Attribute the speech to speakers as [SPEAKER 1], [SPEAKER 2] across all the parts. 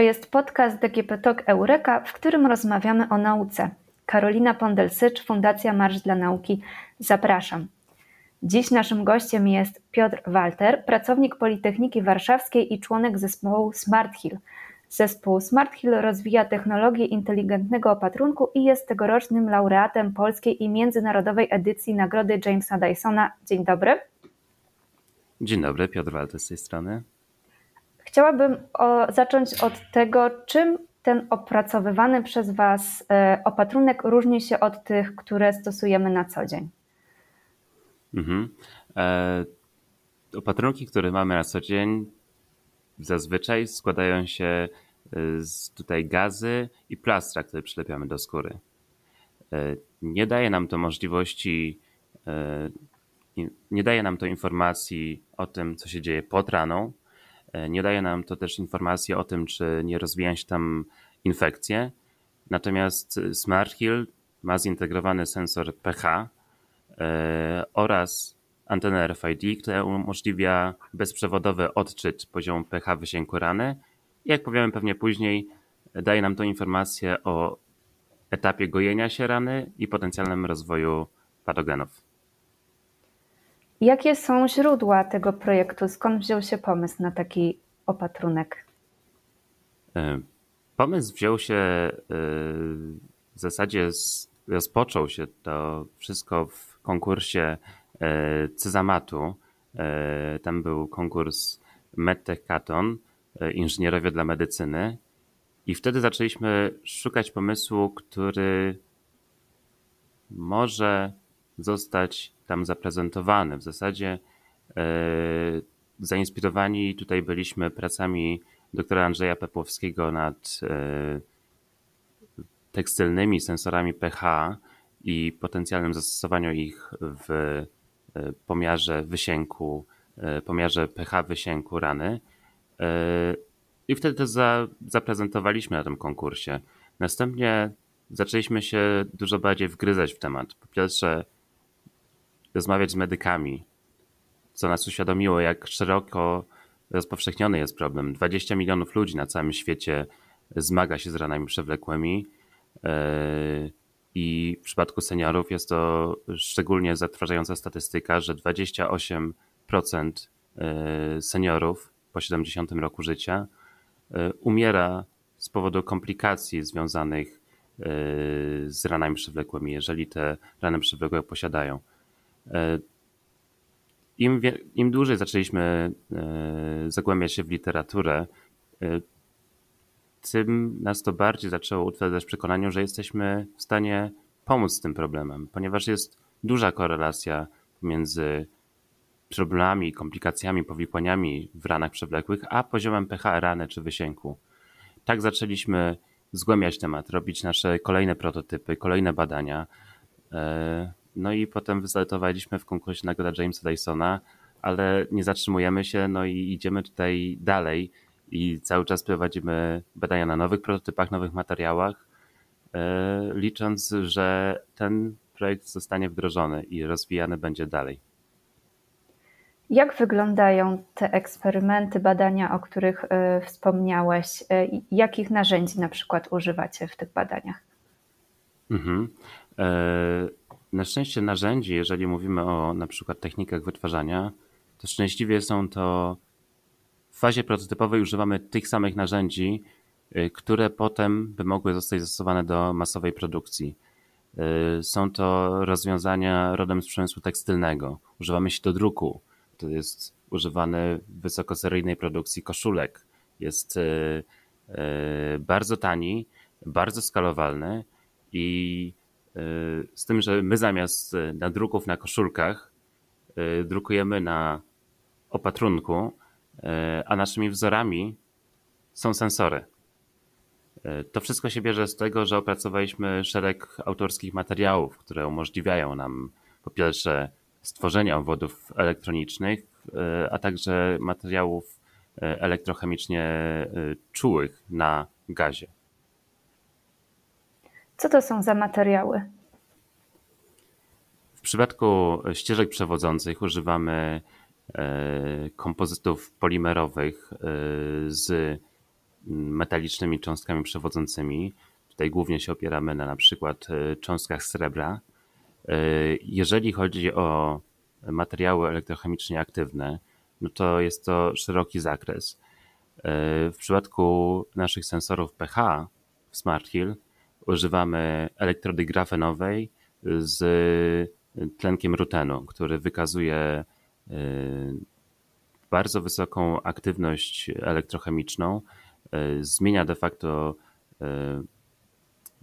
[SPEAKER 1] To jest podcast DGP Talk Eureka, w którym rozmawiamy o nauce. Karolina Pondelsycz, Fundacja Marsz dla Nauki. Zapraszam. Dziś naszym gościem jest Piotr Walter, pracownik Politechniki Warszawskiej i członek zespołu Smart Hill. Zespół Smart Hill rozwija technologię inteligentnego opatrunku i jest tegorocznym laureatem polskiej i międzynarodowej edycji Nagrody Jamesa Dysona. Dzień dobry.
[SPEAKER 2] Dzień dobry, Piotr Walter z tej strony.
[SPEAKER 1] Chciałabym o, zacząć od tego, czym ten opracowywany przez Was e, opatrunek różni się od tych, które stosujemy na co dzień.
[SPEAKER 2] Mhm. E, opatrunki, które mamy na co dzień, zazwyczaj składają się e, z tutaj gazy i plastra, które przylepiamy do skóry. E, nie daje nam to możliwości, nie daje nam to informacji o tym, co się dzieje pod raną, nie daje nam to też informacji o tym, czy nie rozwijają się tam infekcje. Natomiast Smart Hill ma zintegrowany sensor pH e, oraz antenę RFID, która umożliwia bezprzewodowy odczyt poziomu pH wysięku rany. Jak powiemy pewnie później, daje nam to informację o etapie gojenia się rany i potencjalnym rozwoju patogenów.
[SPEAKER 1] Jakie są źródła tego projektu? Skąd wziął się pomysł na taki opatrunek?
[SPEAKER 2] E, pomysł wziął się e, w zasadzie, rozpoczął się to wszystko w konkursie e, Cyzamatu. Tam był konkurs MedTech Katon, inżynierowie dla medycyny. I wtedy zaczęliśmy szukać pomysłu, który może zostać tam zaprezentowany. W zasadzie e, zainspirowani tutaj byliśmy pracami doktora Andrzeja Pepłowskiego nad e, tekstylnymi sensorami pH i potencjalnym zastosowaniu ich w e, pomiarze wysięku, pomiarze pH wysięku rany. I wtedy to za, zaprezentowaliśmy na tym konkursie. Następnie zaczęliśmy się dużo bardziej wgryzać w temat. Po pierwsze, rozmawiać z medykami, co nas uświadomiło, jak szeroko rozpowszechniony jest problem. 20 milionów ludzi na całym świecie zmaga się z ranami przewlekłymi. E, I w przypadku seniorów jest to szczególnie zatrważająca statystyka, że 28% e, seniorów po 70 roku życia e, umiera z powodu komplikacji związanych z ranami przewlekłymi, jeżeli te rany przewlekłe posiadają. E, Im, Im dłużej zaczęliśmy e, zagłębiać się w literaturę, e, tym nas to bardziej zaczęło utwierdzać w przekonaniu, że jesteśmy w stanie pomóc z tym problemem, ponieważ jest duża korelacja pomiędzy problemami, komplikacjami, powikłaniami w ranach przewlekłych, a poziomem pH rany czy wysięku. Tak zaczęliśmy zgłębiać temat, robić nasze kolejne prototypy, kolejne badania. No i potem wystartowaliśmy w konkursie Nagroda Jamesa Dysona, ale nie zatrzymujemy się, no i idziemy tutaj dalej i cały czas prowadzimy badania na nowych prototypach, nowych materiałach, e, licząc, że ten projekt zostanie wdrożony i rozwijany będzie dalej.
[SPEAKER 1] Jak wyglądają te eksperymenty, badania, o których e, wspomniałeś? E, jakich narzędzi na przykład używacie w tych badaniach? Mhm.
[SPEAKER 2] Na szczęście narzędzi, jeżeli mówimy o na przykład technikach wytwarzania, to szczęśliwie są to w fazie prototypowej używamy tych samych narzędzi, y, które potem by mogły zostać zastosowane do masowej produkcji. Y, są to rozwiązania rodem z przemysłu tekstylnego. Używamy się do druku. To jest używany w wysokoseryjnej produkcji koszulek. Jest y, bardzo tani, bardzo skalowalny i z tym, że my zamiast e, nadruków na koszulkach e, drukujemy na opatrunku, a naszymi wzorami są sensory. To wszystko się bierze z tego, że opracowaliśmy szereg autorskich materiałów, które umożliwiają nam po pierwsze stworzenie obwodów elektronicznych, a także materiałów elektrochemicznie czułych na gazie.
[SPEAKER 1] Co to są za materiały?
[SPEAKER 2] W przypadku ścieżek przewodzących używamy e, kompozytów polimerowych e, z metalicznymi cząstkami przewodzącymi. Tutaj głównie się opieramy na na przykład cząstkach srebra. Jeżeli chodzi o materiały elektrochemicznie aktywne, no to jest to szeroki zakres. W przypadku naszych sensorów pH w SmartHill używamy elektrody grafenowej z tlenkiem rutenu, który wykazuje y, bardzo wysoką aktywność elektrochemiczną. Y, zmienia de facto y,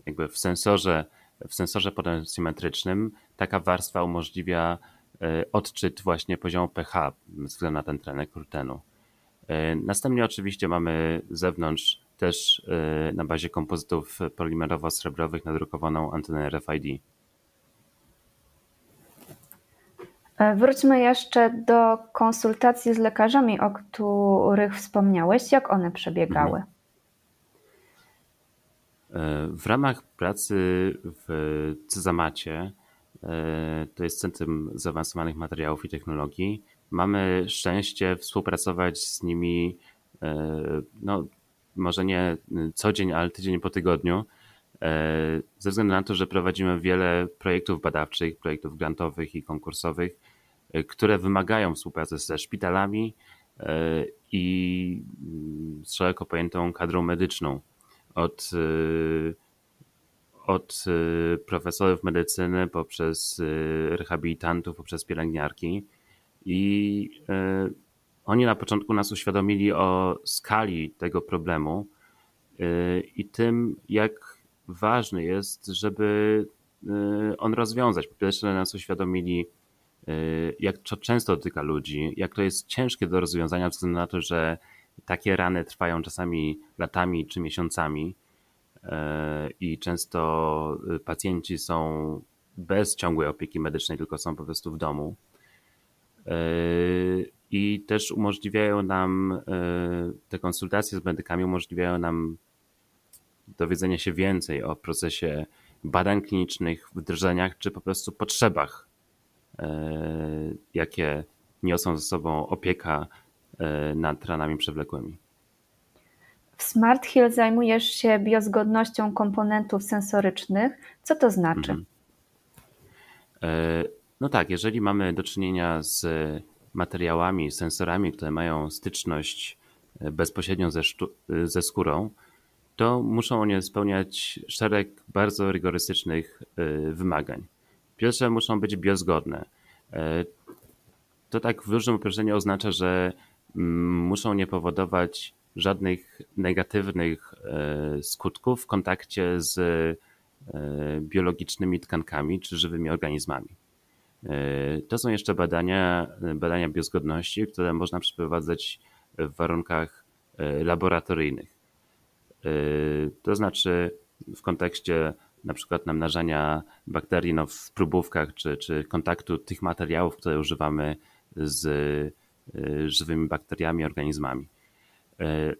[SPEAKER 2] jakby w sensorze, w sensorze potencjometrycznym taka warstwa umożliwia odczyt właśnie poziomu pH ze względu na ten tlenek rutenu. Następnie oczywiście mamy zewnątrz też na bazie kompozytów polimerowo-srebrowych nadrukowaną antenę RFID.
[SPEAKER 1] E, wróćmy jeszcze do konsultacji z lekarzami, o których wspomniałeś. Jak one przebiegały?
[SPEAKER 2] E, w ramach pracy w Cezamacie, e, to jest Centrum Zaawansowanych Materiałów i Technologii, mamy szczęście współpracować z nimi, no, może nie co dzień, ale tydzień po tygodniu, ze względu na to, że prowadzimy wiele projektów badawczych, projektów grantowych i konkursowych, E, które wymagają współpracy ze szpitalami e, i mm, z szeroko pojętą kadrą medyczną. Od, e, od profesorów medycyny poprzez rehabilitantów, poprzez pielęgniarki. I oni na początku nas uświadomili o skali tego problemu i tym, jak ważny jest, żeby on rozwiązać. Po pierwsze, nas uświadomili, Y, jak to często dotyka ludzi, jak to jest ciężkie do rozwiązania, ze względu na to, że takie rany trwają czasami latami czy miesiącami y, i często pacjenci są bez ciągłej opieki medycznej, tylko są po prostu w domu. I też umożliwiają nam, te konsultacje z medykami umożliwiają nam dowiedzenie się więcej o procesie badań klinicznych, wdrożeniach czy po prostu potrzebach E, jakie niosą ze sobą opieka e, nad ranami przewlekłymi.
[SPEAKER 1] W Smart Hill zajmujesz się biozgodnością komponentów sensorycznych. Co to znaczy? Mhm.
[SPEAKER 2] E, no tak, jeżeli mamy do czynienia z materiałami, sensorami, które mają styczność bezpośrednią ze, ze skórą, to muszą one spełniać szereg bardzo rygorystycznych wymagań. Pierwsze muszą być biozgodne. E, to tak w różnym uproszczeniu oznacza, że mm, muszą nie powodować żadnych negatywnych e, skutków w kontakcie z e, biologicznymi tkankami czy żywymi organizmami. To są jeszcze badania, badania biozgodności, które można przeprowadzać w warunkach laboratoryjnych. To znaczy w kontekście na przykład namnażania bakterii no, w próbówkach, czy, czy kontaktu tych materiałów, które używamy z y, żywymi bakteriami, organizmami.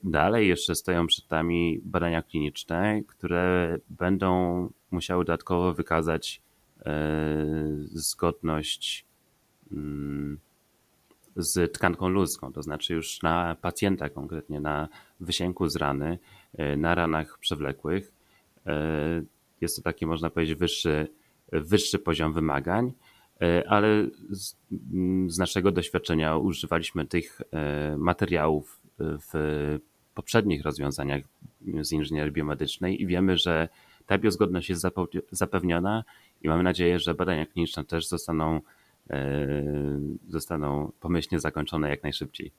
[SPEAKER 2] Dalej jeszcze stoją przed nami badania kliniczne, które będą musiały dodatkowo wykazać zgodność mm, z tkanką ludzką, to znaczy już na pacjenta konkretnie, na wysięku z rany, na ranach przewlekłych. Jest to taki, można powiedzieć, wyższy, wyższy poziom wymagań, e, ale z, mm, z naszego doświadczenia używaliśmy tych e, materiałów w poprzednich rozwiązaniach z inżynierii biomedycznej i wiemy, że ta biozgodność jest zapewniona i mamy nadzieję, że badania kliniczne też zostaną, e, zostaną pomyślnie zakończone jak najszybciej.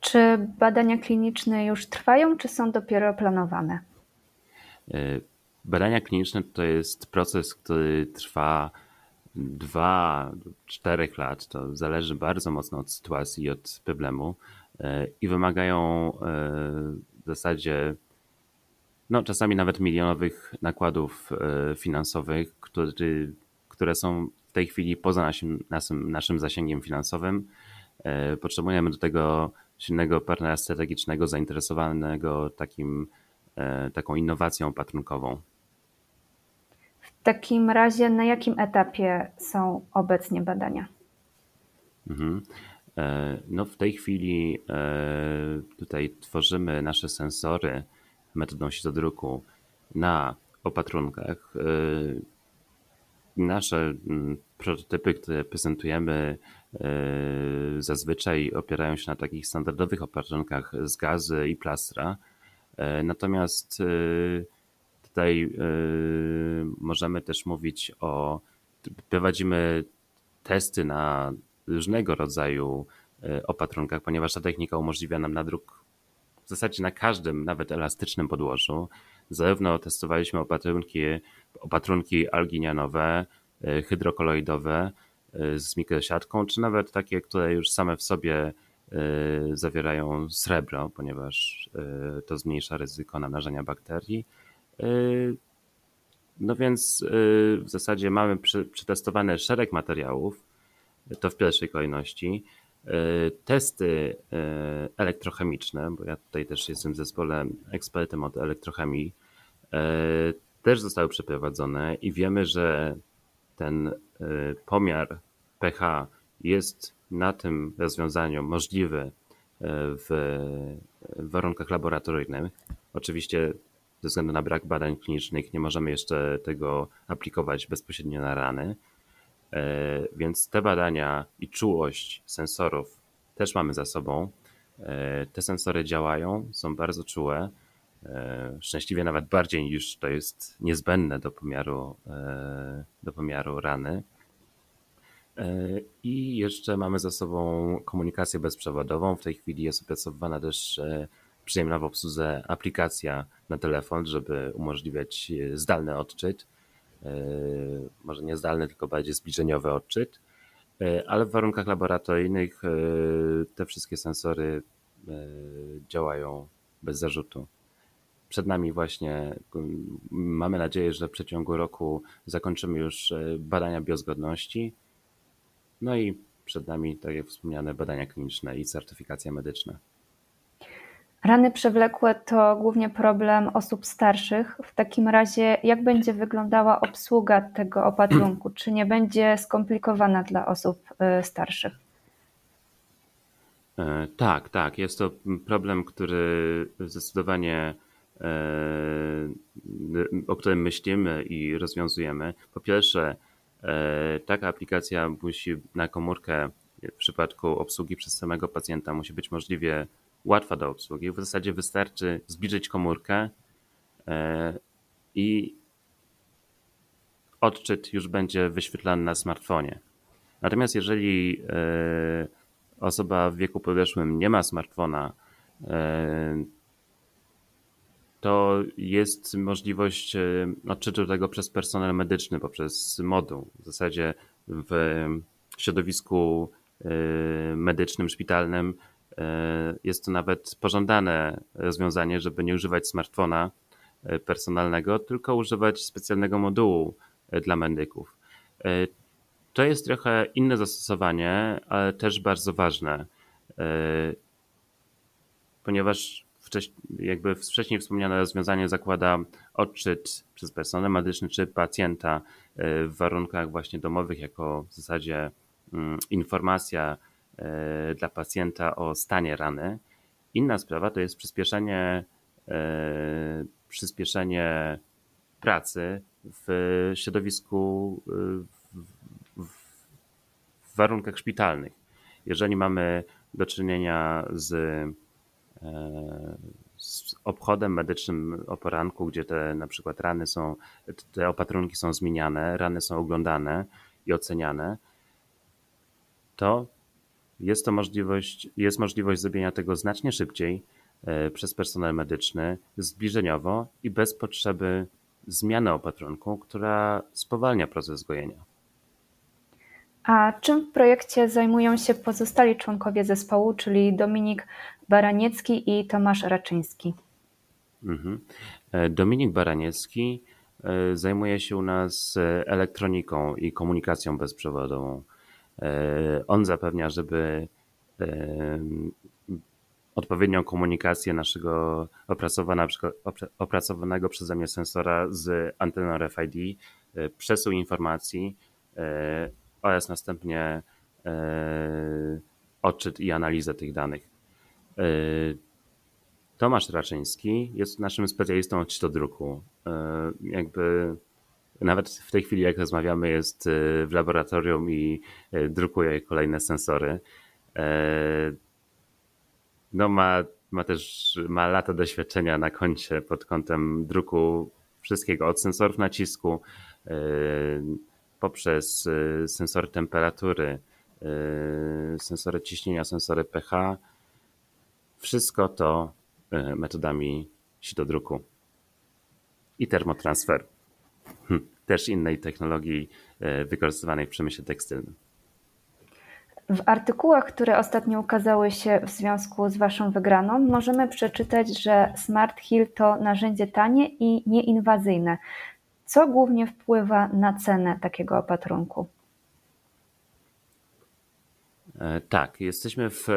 [SPEAKER 1] Czy badania kliniczne już trwają, czy są dopiero planowane?
[SPEAKER 2] Badania kliniczne to jest proces, który trwa 2-4 lat. To zależy bardzo mocno od sytuacji i od problemu e, i wymagają e, w zasadzie no, czasami nawet milionowych nakładów e, finansowych, które, które są w tej chwili poza naszym, naszym, naszym zasięgiem finansowym. Potrzebujemy do tego silnego partnera strategicznego zainteresowanego takim, taką innowacją opatrunkową.
[SPEAKER 1] W takim razie na jakim etapie są obecnie badania?
[SPEAKER 2] Mhm. No w tej chwili tutaj tworzymy nasze sensory metodą druku na opatrunkach. Nasze mm, prototypy, które prezentujemy, zazwyczaj opierają się na takich standardowych opatrunkach z gazy i plastra. Natomiast tutaj możemy też mówić o. Prowadzimy testy na różnego rodzaju opatrunkach, ponieważ ta technika umożliwia nam nadruk w zasadzie na każdym, nawet elastycznym podłożu. Zarówno testowaliśmy opatrunki, opatrunki alginianowe, e, hydrokoloidowe e, z mikrosiatką, czy nawet takie, które już same w sobie e, zawierają srebro, ponieważ to zmniejsza ryzyko namnażania bakterii. No więc w zasadzie mamy przetestowane szereg materiałów, to w pierwszej kolejności. E, testy e, elektrochemiczne, bo ja tutaj też jestem w zespole ekspertem od elektrochemii, e, też zostały przeprowadzone i wiemy, że ten pomiar pH jest na tym rozwiązaniu możliwy w warunkach laboratoryjnych. Oczywiście ze względu na brak badań klinicznych nie możemy jeszcze tego aplikować bezpośrednio na rany, więc te badania i czułość sensorów też mamy za sobą. E, te sensory działają, są bardzo czułe, e, szczęśliwie nawet bardziej niż to jest niezbędne do pomiaru, do pomiaru rany. I jeszcze mamy za sobą komunikację bezprzewodową. W tej chwili jest opracowywana też przyjemna w obsłudze aplikacja na telefon, żeby umożliwiać zdalny odczyt. E, może nie zdalny, tylko bardziej zbliżeniowy odczyt, e, ale w warunkach laboratoryjnych e, te wszystkie sensory działają bez zarzutu. Przed nami właśnie mamy nadzieję, że w przeciągu roku zakończymy już badania biozgodności. No i przed nami, tak jak wspomniane, badania kliniczne i certyfikacja medyczna.
[SPEAKER 1] Rany przewlekłe to głównie problem osób starszych. W takim razie, jak będzie wyglądała obsługa tego opatrunku? Czy nie będzie skomplikowana dla osób y, starszych?
[SPEAKER 2] E, tak, tak. Jest to problem, który zdecydowanie e, o którym myślimy i rozwiązujemy. Po pierwsze, e, taka aplikacja musi na komórkę w przypadku obsługi przez samego pacjenta musi być możliwie łatwa do obsługi. W zasadzie wystarczy zbliżyć komórkę e, i odczyt już będzie wyświetlany na smartfonie. Natomiast jeżeli e, osoba w wieku podeszłym nie ma smartfona, e, to jest możliwość odczytu tego przez personel medyczny, poprzez moduł. W zasadzie w środowisku medycznym, szpitalnym jest to nawet pożądane rozwiązanie, żeby nie używać smartfona e, personalnego, tylko używać specjalnego modułu e, dla medyków. To jest trochę inne zastosowanie, ale też bardzo ważne, ponieważ jakby wcześniej wspomniane rozwiązanie zakłada odczyt przez personel medyczny czy pacjenta w warunkach właśnie domowych jako w zasadzie mm, informacja E, dla pacjenta o stanie rany. Inna sprawa to jest przyspieszenie, e, przyspieszenie pracy w środowisku, e, w, w warunkach szpitalnych. Jeżeli mamy do czynienia z, z obchodem medycznym o poranku, gdzie te na przykład rany są, te opatrunki są zmieniane, rany są oglądane i oceniane, to jest to możliwość, jest możliwość zrobienia tego znacznie szybciej e, przez personel medyczny, zbliżeniowo i bez potrzeby zmiany opatrunku, która spowalnia proces gojenia.
[SPEAKER 1] A czym w projekcie zajmują się pozostali członkowie zespołu, czyli Dominik Baraniecki i Tomasz Raczyński?
[SPEAKER 2] Mhm. E, Dominik Baraniecki e, zajmuje się u nas elektroniką i komunikacją bezprzewodową. E, on zapewnia, żeby e, odpowiednią komunikację naszego opracowanego przeze mnie sensora z anteną RFID, e, przesył informacji oraz następnie odczyt i analizę tych danych. Tomasz Raczyński jest naszym specjalistą od czytodruku. Jakby nawet w tej chwili, jak rozmawiamy, jest w laboratorium i drukuje kolejne sensory. No ma, ma też ma lata doświadczenia na koncie pod kątem druku wszystkiego, od sensorów nacisku, poprzez sensory temperatury, sensory ciśnienia, sensory pH. Wszystko to metodami sitodruku i termotransferu. Hm, też innej technologii wykorzystywanej w przemyśle tekstylnym.
[SPEAKER 1] W artykułach, które ostatnio ukazały się w związku z Waszą wygraną, możemy przeczytać, że Smart Hill to narzędzie tanie i nieinwazyjne. Co głównie wpływa na cenę takiego opatrunku?
[SPEAKER 2] E, tak, jesteśmy w, e,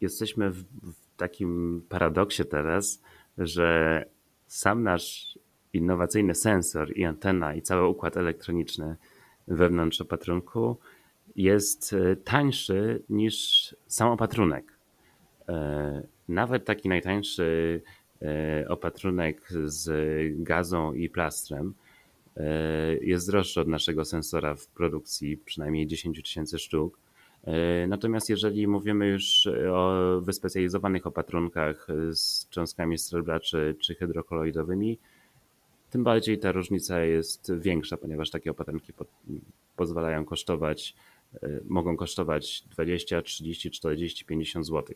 [SPEAKER 2] jesteśmy w takim paradoksie teraz, że sam nasz innowacyjny sensor i antena i cały układ elektroniczny wewnątrz opatrunku jest e, tańszy niż sam opatrunek. E, nawet taki najtańszy e, opatrunek z gazą i plastrem jest droższy od naszego sensora w produkcji przynajmniej 10 tysięcy sztuk. Natomiast jeżeli mówimy już o wyspecjalizowanych opatrunkach z cząstkami srebra czy, czy hydrokoloidowymi, tym bardziej ta różnica jest większa, ponieważ takie opatrunki po, pozwalają kosztować E, mogą kosztować 20, 30, 40, 50 zł.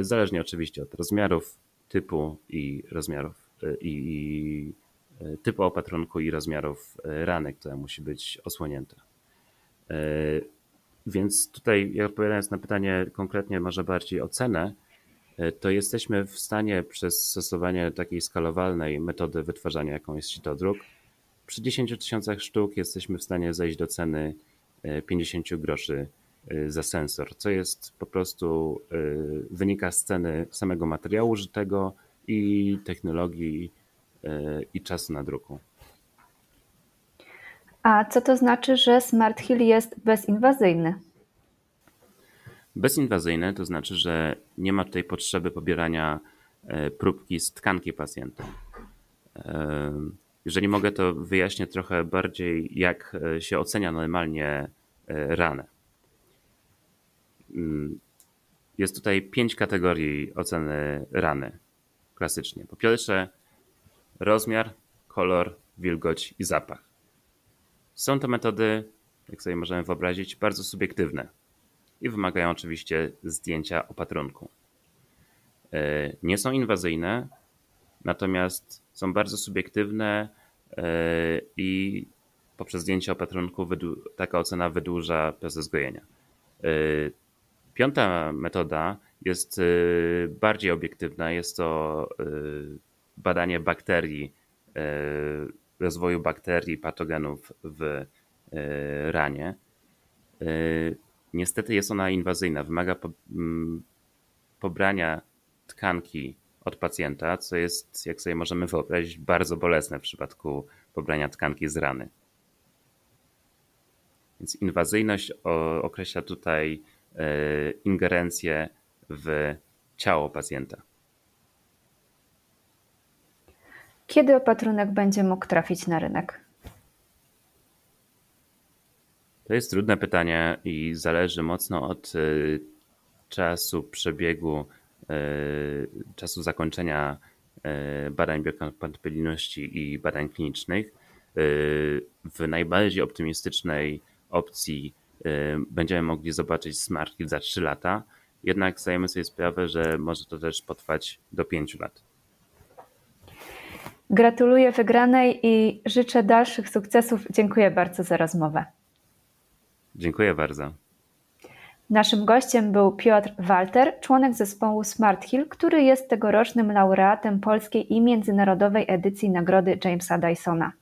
[SPEAKER 2] Zależnie oczywiście od rozmiarów, typu i rozmiarów e, i, i e, typu opatrunku i rozmiarów rany, która musi być osłonięta. Więc tutaj, odpowiadając na pytanie konkretnie może bardziej o cenę, to jesteśmy w stanie przez stosowanie takiej skalowalnej metody wytwarzania, jaką jest sitodruk, przy 10 tysiącach sztuk jesteśmy w stanie zejść do ceny 50 groszy y, za sensor, co jest po prostu y, wynika z ceny samego materiału użytego i technologii i czasu na druku.
[SPEAKER 1] A co to znaczy, że Smart Hill jest bezinwazyjny?
[SPEAKER 2] Bezinwazyjny to znaczy, że nie ma tutaj potrzeby pobierania próbki z tkanki pacjenta. Jeżeli mogę, to wyjaśnię trochę bardziej, jak e, się ocenia normalnie e, ranę. Mm, jest tutaj pięć kategorii oceny rany klasycznie. Po pierwsze, rozmiar, kolor, wilgoć i zapach. Są to metody, jak sobie możemy wyobrazić, bardzo subiektywne i wymagają oczywiście zdjęcia opatrunku. E, nie są inwazyjne, natomiast są bardzo subiektywne e, i poprzez zdjęcie opatrunku taka ocena wydłuża proces gojenia. E, piąta metoda jest bardziej obiektywna. Jest to badanie bakterii, rozwoju bakterii, patogenów w ranie. Niestety jest ona inwazyjna. Wymaga pobrania tkanki od pacjenta, co jest, jak sobie możemy wyobrazić, bardzo bolesne w przypadku pobrania tkanki z rany. Więc inwazyjność określa tutaj e, ingerencję w ciało pacjenta.
[SPEAKER 1] Kiedy opatrunek będzie mógł trafić na rynek?
[SPEAKER 2] To jest trudne pytanie i zależy mocno od e, czasu przebiegu E, czasu zakończenia e, badań biokompatybilności i badań klinicznych. W najbardziej optymistycznej opcji będziemy mogli zobaczyć Smart za 3 lata, jednak zdajemy sobie sprawę, że może to też potrwać do 5 lat.
[SPEAKER 1] Gratuluję wygranej i życzę dalszych sukcesów. Dziękuję bardzo za rozmowę.
[SPEAKER 2] Dziękuję bardzo.
[SPEAKER 1] Naszym gościem był Piotr Walter, członek zespołu Smart Hill, który jest tegorocznym laureatem polskiej i międzynarodowej edycji nagrody Jamesa Dysona.